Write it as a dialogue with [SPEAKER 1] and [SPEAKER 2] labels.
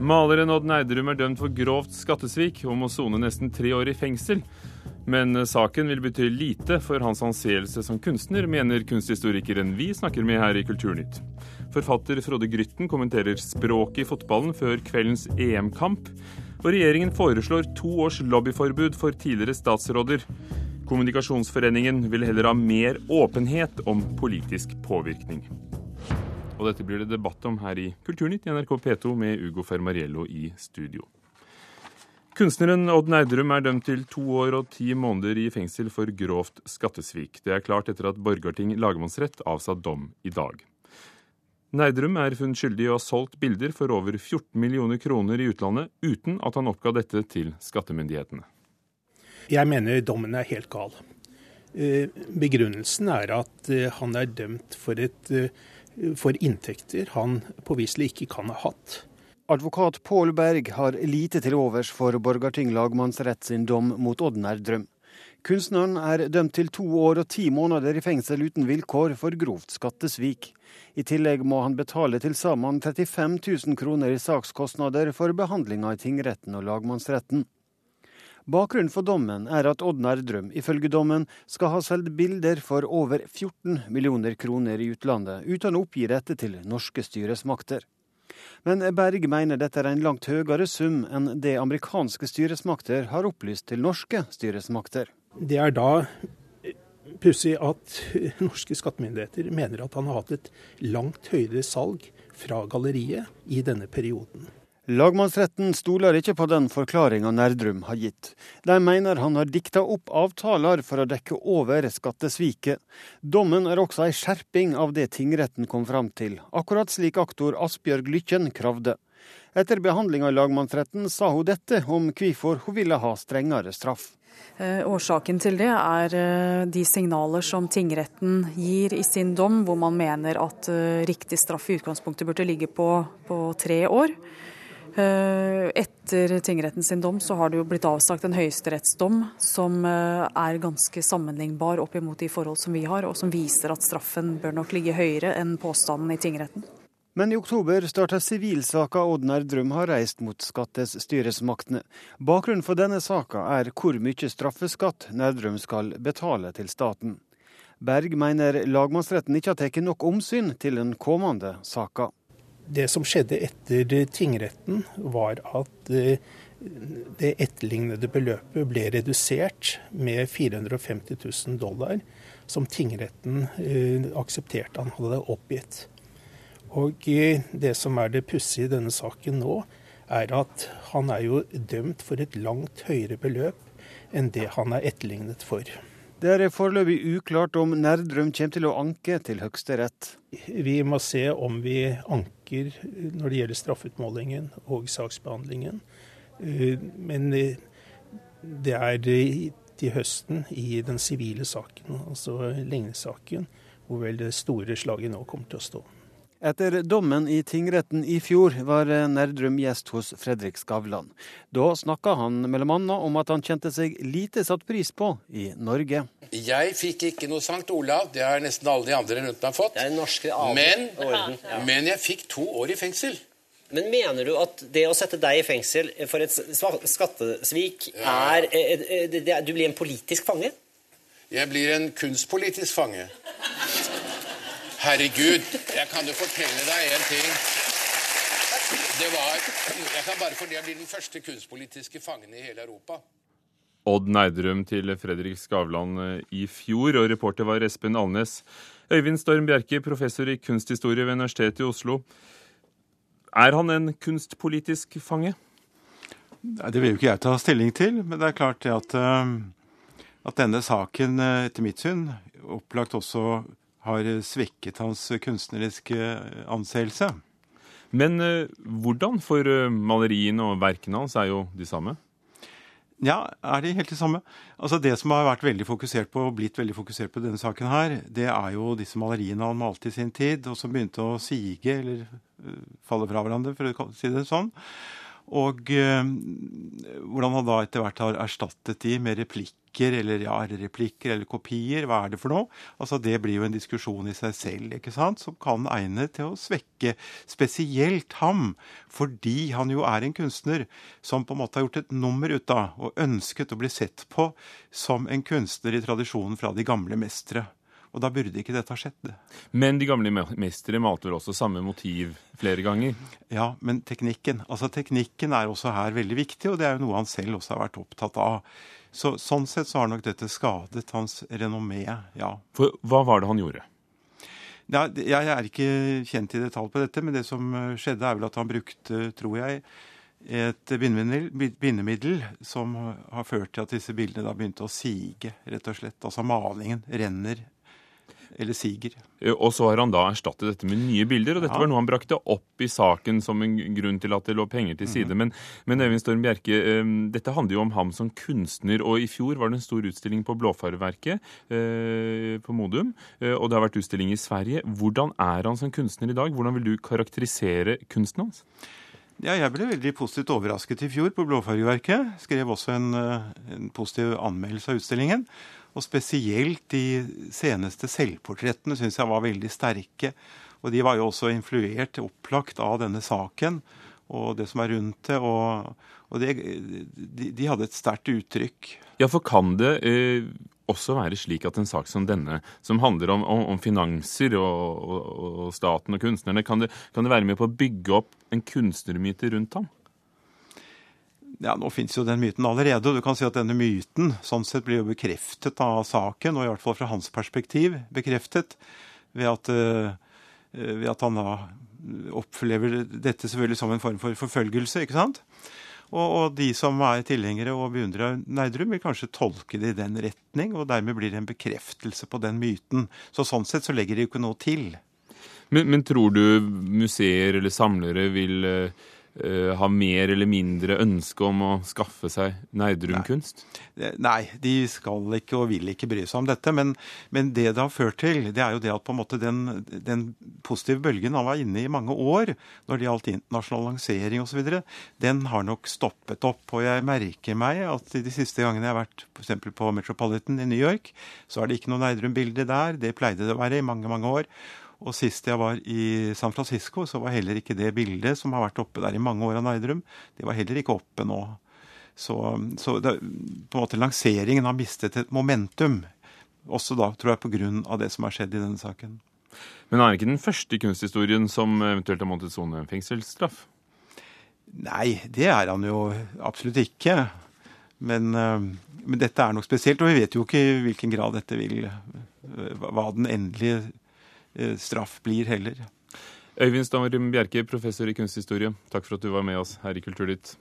[SPEAKER 1] Maleren Odd Nerdrum er dømt for grovt skattesvik og må sone nesten tre år i fengsel. Men saken vil bety lite for hans anseelse som kunstner, mener kunsthistorikeren vi snakker med her i Kulturnytt. Forfatter Frode Grytten kommenterer språket i fotballen før kveldens EM-kamp. Og regjeringen foreslår to års lobbyforbud for tidligere statsråder. Kommunikasjonsforeningen vil heller ha mer åpenhet om politisk påvirkning. Og dette blir det debatt om her i Kulturnytt i NRK P2 med Ugo Fermariello i studio. Kunstneren Odd Nerdrum er dømt til to år og ti måneder i fengsel for grovt skattesvik. Det er klart etter at Borgarting lagmannsrett avsa dom i dag. Nerdrum er funnet skyldig i å ha solgt bilder for over 14 millioner kroner i utlandet, uten at han oppga dette til skattemyndighetene.
[SPEAKER 2] Jeg mener dommen er helt gal. Eh, begrunnelsen er at eh, han er dømt for et eh, for inntekter han påviselig ikke kan ha hatt.
[SPEAKER 3] Advokat Pål Berg har lite til overs for Borgarting lagmannsrett sin dom mot Odd Drøm. Kunstneren er dømt til to år og ti måneder i fengsel uten vilkår for grovt skattesvik. I tillegg må han betale til sammen 35 000 kroner i sakskostnader for behandlinga i tingretten og lagmannsretten. Bakgrunnen for dommen er at Odd Drøm ifølge dommen skal ha solgt bilder for over 14 millioner kroner i utlandet, uten å oppgi dette til norske styresmakter. Men Berg mener dette er en langt høyere sum enn det amerikanske styresmakter har opplyst til norske styresmakter.
[SPEAKER 2] Det er da pussig at norske skattemyndigheter mener at han har hatt et langt høyere salg fra galleriet i denne perioden.
[SPEAKER 3] Lagmannsretten stoler ikke på den forklaringa Nerdrum har gitt. De mener han har dikta opp avtaler for å dekke over skattesviket. Dommen er også ei skjerping av det tingretten kom fram til, akkurat slik aktor Asbjørg Lykken kravde. Etter behandlinga i lagmannsretten sa hun dette om hvorfor hun ville ha strengere straff.
[SPEAKER 4] Eh, årsaken til det er eh, de signaler som tingretten gir i sin dom, hvor man mener at eh, riktig straff i utgangspunktet burde ligge på, på tre år. Eh, etter tingretten sin dom så har det jo blitt avsagt en høyesterettsdom som eh, er ganske sammenlignbar opp imot de forhold som vi har, og som viser at straffen bør nok ligge høyere enn påstanden i tingretten.
[SPEAKER 3] Men i oktober starta sivilsaka Odd Drøm har reist mot skattes styresmaktene. Bakgrunnen for denne saka er hvor mye straffeskatt Nerdrum skal betale til staten. Berg mener lagmannsretten ikke har tatt nok omsyn til den kommende saka.
[SPEAKER 2] Det som skjedde etter tingretten, var at eh, det etterlignede beløpet ble redusert med 450 000 dollar, som tingretten eh, aksepterte han hadde oppgitt. Og eh, det som er det pussige i denne saken nå, er at han er jo dømt for et langt høyere beløp enn det han er etterlignet for.
[SPEAKER 3] Det er foreløpig uklart om Nerdrum kommer til å anke til Høyesterett.
[SPEAKER 2] Vi må se om vi anker når det gjelder straffeutmålingen og saksbehandlingen. Eh, men eh, det er til høsten i den sivile saken, altså lignesaken, hvor vel det store slaget nå kommer til å stå.
[SPEAKER 3] Etter dommen i tingretten i fjor var Nerdrum gjest hos Fredrik Skavlan. Da snakka han bl.a. om at han kjente seg lite satt pris på i Norge.
[SPEAKER 5] Jeg fikk ikke noe Sankt Olav, det har nesten alle de andre rundt meg fått. Men, men jeg fikk to år i fengsel.
[SPEAKER 6] Men mener du at det å sette deg i fengsel for et skattesvik er eh, eh, Du blir en politisk fange?
[SPEAKER 5] Jeg blir en kunstpolitisk fange. Herregud, jeg kan jo fortelle deg en ting. Det var, jeg kan bare fordi jeg blir den første kunstpolitiske fangen i hele Europa.
[SPEAKER 1] Odd Neidrum til Fredrik Skavlan eh, i fjor, og reporter var Espen Alnes. Øyvind Storm Bjerke, professor i kunsthistorie ved Universitetet i Oslo. Er han en kunstpolitisk fange?
[SPEAKER 7] Det vil jo ikke jeg ta stilling til, men det er klart at, eh, at denne saken eh, etter mitt syn opplagt også har svekket hans kunstneriske anseelse.
[SPEAKER 1] Men eh, hvordan? For eh, maleriene og verkene hans er jo de samme?
[SPEAKER 7] Ja, er de helt de samme? Altså Det som har vært veldig fokusert på, og blitt veldig fokusert på denne saken her, det er jo disse maleriene han malte i sin tid, og som begynte å sige eller falle fra hverandre, for å si det sånn. Og eh, hvordan han da etter hvert har erstattet de med replikker, eller ja, replikker eller kopier, hva er det for noe? Altså Det blir jo en diskusjon i seg selv, ikke sant, som kan egne til å svekke spesielt ham, fordi han jo er en kunstner som på en måte har gjort et nummer ut av, og ønsket å bli sett på som en kunstner i tradisjonen fra de gamle mestere. Og da burde ikke dette ha skjedd.
[SPEAKER 1] Men de gamle mestere malte vel også samme motiv flere ganger?
[SPEAKER 7] Ja, men teknikken. Altså teknikken er også her veldig viktig, og det er jo noe han selv også har vært opptatt av. Så, sånn sett så har nok dette skadet hans renommé, ja.
[SPEAKER 1] For hva var det han gjorde?
[SPEAKER 7] Ja, jeg er ikke kjent i detalj på dette, men det som skjedde, er vel at han brukte, tror jeg, et bindemiddel, bindemiddel som har ført til at disse bildene da begynte å sige, rett og slett. Altså malingen renner eller siger.
[SPEAKER 1] Og så har han da erstattet dette med nye bilder, og dette ja. var noe han brakte opp i saken som en grunn til at det lå penger til side. Mm -hmm. Men, men Øyvind Storm Bjerke, um, dette handler jo om ham som kunstner, og i fjor var det en stor utstilling på Blåfarverket uh, på Modum, uh, og det har vært utstilling i Sverige. Hvordan er han som kunstner i dag? Hvordan vil du karakterisere kunsten hans?
[SPEAKER 7] Ja, jeg ble veldig positivt overrasket i fjor på Blåfargeverket. Skrev også en, en positiv anmeldelse av utstillingen. Og spesielt de seneste selvportrettene syns jeg var veldig sterke. Og de var jo også influert, opplagt, av denne saken og det som er rundt det. Og, og de, de, hadde et sterkt uttrykk.
[SPEAKER 1] Ja, for kan det eh, også være slik at en sak som denne, som handler om, om, om finanser og, og, og, staten og kunstnerne, kan det, kan det være med på å bygge opp en kunstnermyte rundt ham?
[SPEAKER 7] Ja, Nå fins jo den myten allerede. og du kan si at Denne myten sånn sett blir jo bekreftet av saken, og i hvert fall fra hans perspektiv bekreftet, ved at, uh, ved at han da opplever dette selvfølgelig som en form for forfølgelse. ikke sant? Og, og de som er tilhengere og beundrere av Nerdrum, vil kanskje tolke det i den retning, og dermed blir det en bekreftelse på den myten. Så sånn sett så legger de jo ikke noe til.
[SPEAKER 1] Men, men tror du museer eller samlere vil uh uh, har mer eller mindre ønske om å skaffe seg Nerdrum-kunst?
[SPEAKER 7] Nei. Nei. de skal ikke og vil ikke bry seg om dette. Men, men, det det har ført til, det er jo det at på en måte den, den positive bølgen han var inne i mange år når det gjaldt internasjonal lansering osv., den har nok stoppet opp. Og jeg merker meg at de siste gangene jeg har vært f.eks. på Metropolitan i New York, så er det ikke noe Nerdrum-bilde der. Det pleide det å være i mange, mange år. Og sist jeg var i San Francisco, så var heller ikke det bildet som har vært oppe der i mange år av Nerdrum, det var heller ikke oppe nå. Så, så det, på en måte lanseringen har mistet et momentum. Også da, tror jeg, pga. det som har skjedd i denne saken.
[SPEAKER 1] Men er det ikke den første kunsthistorien som eventuelt har måttet sone fengselsstraff?
[SPEAKER 7] Nei, det er han jo absolutt ikke. Men, eh, men, dette er nok spesielt, og vi vet jo ikke i hvilken grad dette vil eh, Hva den endelige straff blir heller.
[SPEAKER 1] Øyvind Stavrum Bjerke, professor i kunsthistorie, takk for at du var med oss her i Kulturnytt.